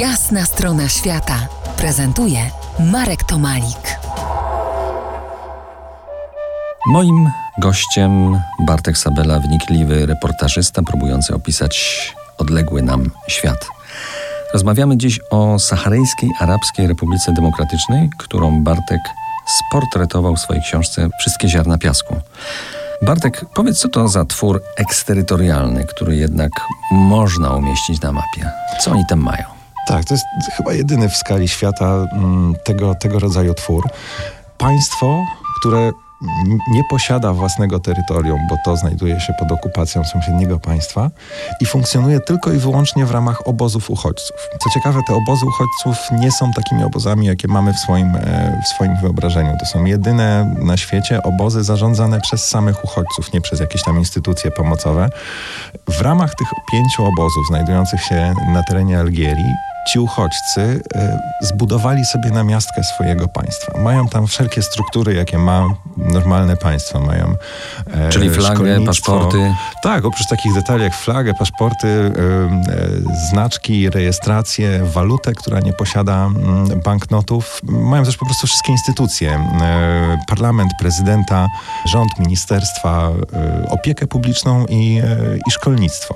Jasna strona świata prezentuje Marek Tomalik. Moim gościem Bartek Sabela, wnikliwy reportażysta próbujący opisać odległy nam świat. Rozmawiamy dziś o Saharyjskiej Arabskiej Republice Demokratycznej, którą Bartek sportretował w swojej książce Wszystkie ziarna piasku. Bartek, powiedz, co to za twór eksterytorialny, który jednak można umieścić na mapie? Co oni tam mają? Tak, to jest chyba jedyny w skali świata mm, tego, tego rodzaju twór. Państwo, które nie posiada własnego terytorium, bo to znajduje się pod okupacją sąsiedniego państwa i funkcjonuje tylko i wyłącznie w ramach obozów uchodźców. Co ciekawe, te obozy uchodźców nie są takimi obozami, jakie mamy w swoim, e, w swoim wyobrażeniu. To są jedyne na świecie obozy zarządzane przez samych uchodźców, nie przez jakieś tam instytucje pomocowe. W ramach tych pięciu obozów znajdujących się na terenie Algierii ci uchodźcy e, zbudowali sobie namiastkę swojego państwa. Mają tam wszelkie struktury, jakie ma normalne państwo. Mają e, Czyli flagę, paszporty. Tak, oprócz takich detali jak flagę, paszporty, e, znaczki, rejestrację, walutę, która nie posiada mm, banknotów. Mają też po prostu wszystkie instytucje. Parlament, prezydenta, rząd, ministerstwa, opiekę publiczną i, i szkolnictwo.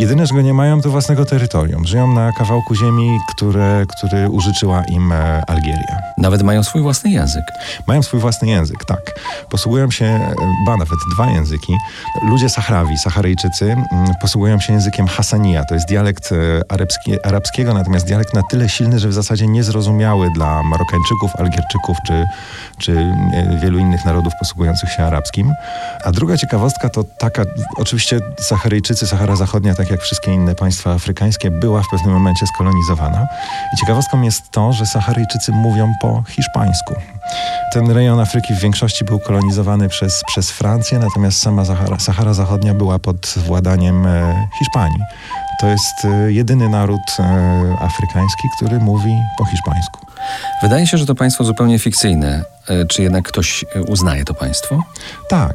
Jedyne, czego nie mają, to własnego terytorium. Żyją na kawałku ziemi, które, który użyczyła im e, Algieria. Nawet mają swój własny język. Mają swój własny język, tak. Posługują się, e, ba, nawet dwa języki. Ludzie Sahrawi, Saharyjczycy, posługują się językiem Hassania. To jest dialekt e, arabski, arabskiego, natomiast dialekt na tyle silny, że w zasadzie niezrozumiały dla Marokańczyków, Algierczyków czy, czy wielu innych narodów posługujących się arabskim. A druga ciekawostka to taka, oczywiście Saharyjczycy, Sahara Zachodnia, tak jak wszystkie inne państwa afrykańskie, była w pewnym momencie skolonizowana. I ciekawostką jest to, że Saharyjczycy mówią po hiszpańsku. Ten rejon Afryki w większości był kolonizowany przez, przez Francję, natomiast sama Sahara, Sahara Zachodnia była pod władaniem e, Hiszpanii. To jest e, jedyny naród e, afrykański, który mówi po hiszpańsku. Wydaje się, że to państwo zupełnie fikcyjne. E, czy jednak ktoś e, uznaje to państwo? Tak.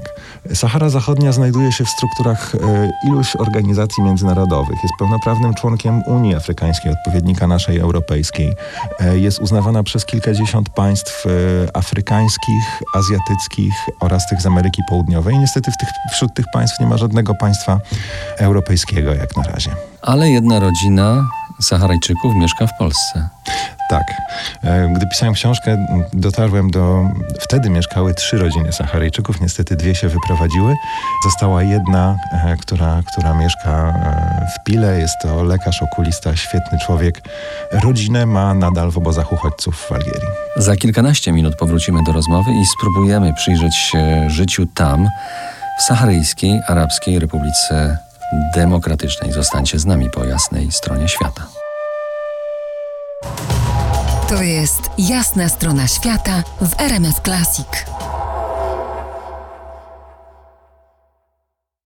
Sahara Zachodnia znajduje się w strukturach e, iluś organizacji międzynarodowych. Jest pełnoprawnym członkiem Unii Afrykańskiej, odpowiednika naszej europejskiej. Jest uznawana przez kilkadziesiąt państw afrykańskich, azjatyckich oraz tych z Ameryki Południowej. Niestety w tych, wśród tych państw nie ma żadnego państwa europejskiego jak na razie. Ale jedna rodzina Saharajczyków mieszka w Polsce. Tak. E, gdy pisałem książkę, dotarłem do. Wtedy mieszkały trzy rodziny Saharyjczyków. Niestety dwie się wyprowadziły. Została jedna, e, która, która mieszka e, w Pile. Jest to lekarz, okulista, świetny człowiek. Rodzinę ma nadal w obozach uchodźców w Algierii. Za kilkanaście minut powrócimy do rozmowy i spróbujemy przyjrzeć się życiu tam, w Saharyjskiej Arabskiej Republice Demokratycznej. Zostańcie z nami po jasnej stronie świata. To jest jasna strona świata w RMS Classic.